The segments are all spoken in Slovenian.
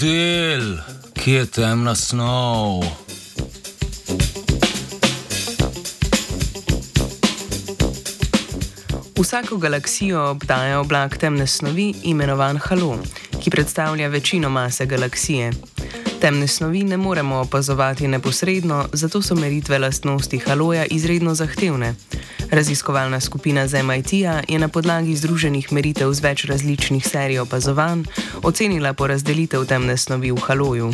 model, ki je temna snov. Vsako galaksijo obdaja oblak temne snovi, imenovan halo, ki predstavlja večino mase galaksije. Temne snovi ne moremo opazovati neposredno, zato so meritve lastnosti haloja izredno zahtevne. Raziskovalna skupina z MIT-ja je na podlagi združenih meritev z več različnih serij opazovanj ocenila porazdelitev temne snovi v haloju.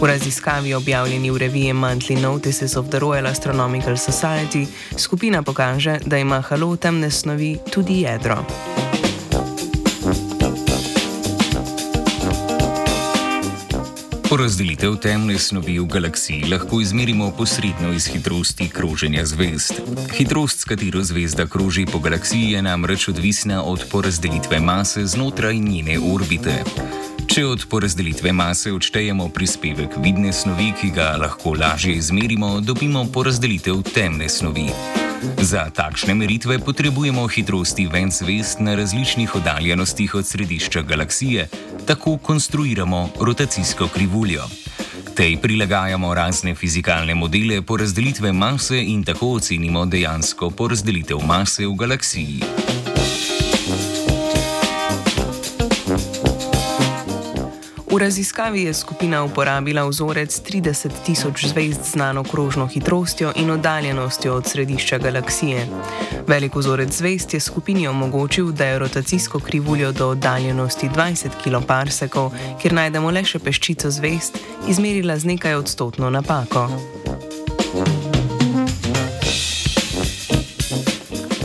V raziskavi objavljeni v reviji Monthly Notices of the Royal Astronomical Society skupina pokaže, da ima halo temne snovi tudi jedro. Porazdelitev temne snovi v galaksiji lahko izmerimo posredno iz hitrosti kroženja zvezd. Hitrost, s katero zvezda kroži po galaksiji, je namreč odvisna od porazdelitve mase znotraj njene orbite. Če od porazdelitve mase odštejemo prispevek vidne snovi, ki ga lahko lažje izmerimo, dobimo porazdelitev temne snovi. Za takšne meritve potrebujemo hitrosti ven zvest na različnih oddaljenostih od središča galaksije, tako konstruiramo rotacijsko krivuljo. Tej prilagajamo razne fizikalne modele porazdelitve mase in tako ocenimo dejansko porazdelitev mase v galaksiji. V raziskavi je skupina uporabila vzorec 30 tisoč zvezd znano krožno hitrostjo in oddaljenostjo od središča galaksije. Velik vzorec zvezd je skupini omogočil, da je rotacijsko krivuljo do oddaljenosti 20 kiloparsekov, kjer najdemo le še peščico zvezd, izmerila z nekaj odstotno napako.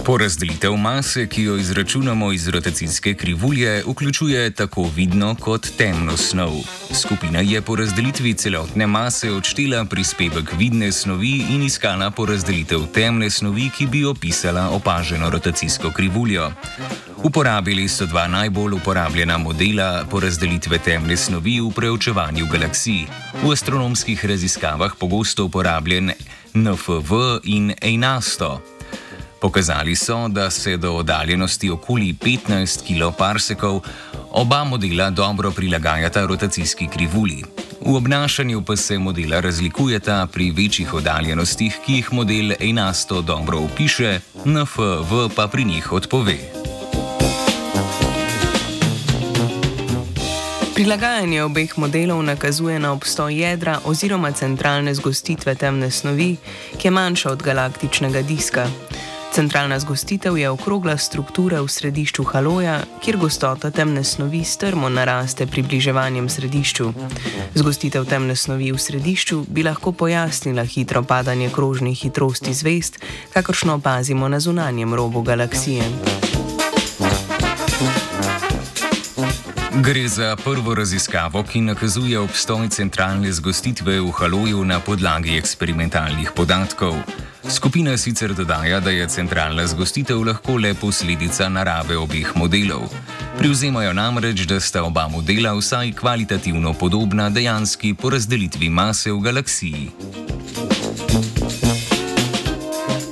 Porazdelitev mase, ki jo izračunamo iz rotacijske krivulje, vključuje tako vidno kot temno snov. Skupina je po razdelitvi celotne mase odštela prispevek vidne snovi in iskala porazdelitev temne snovi, ki bi opisala opaženo rotacijsko krivuljo. Uporabili so dva najbolj uporabljena modela porazdelitve temne snovi v preučevanju galaksij. V astronomskih raziskavah pogosto uporabljen NFV in EINASTO. Pokazali so, da se do oddaljenosti okoli 15 kiloparsekov oba modela dobro prilagajata rotacijski krivulji. V obnašanju pa se modela razlikujeta pri večjih oddaljenostih, ki jih model enasto dobro opiše, NFV pa pri njih odpove. Prilagajanje obeh modelov nakazuje na obstoj jedra oziroma centralne zgostitve temne snovi, ki je manjša od galaktičnega diska. Centralna zgostitev je okrogla struktura v središču haloja, kjer gostota temne snovi strmo naraste približevanjem središču. Zgostitev temne snovi v središču bi lahko pojasnila hitro padanje krožnih hitrosti zvest, kakršno opazimo na zunanjem robu galaksije. Gre za prvo raziskavo, ki nakazuje obstoj centralne zgostitve v haloju na podlagi eksperimentalnih podatkov. Skupina sicer dodaja, da je centralna zgostitev lahko le posledica narave obeh modelov. Privzemajo namreč, da sta oba modela vsaj kvalitativno podobna dejanski porazdelitvi mase v galaksiji.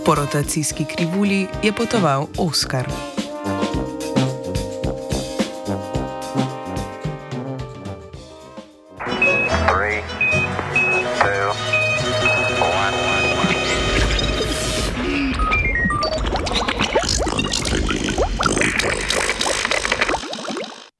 Po rotacijski krivulji je potoval Oskar.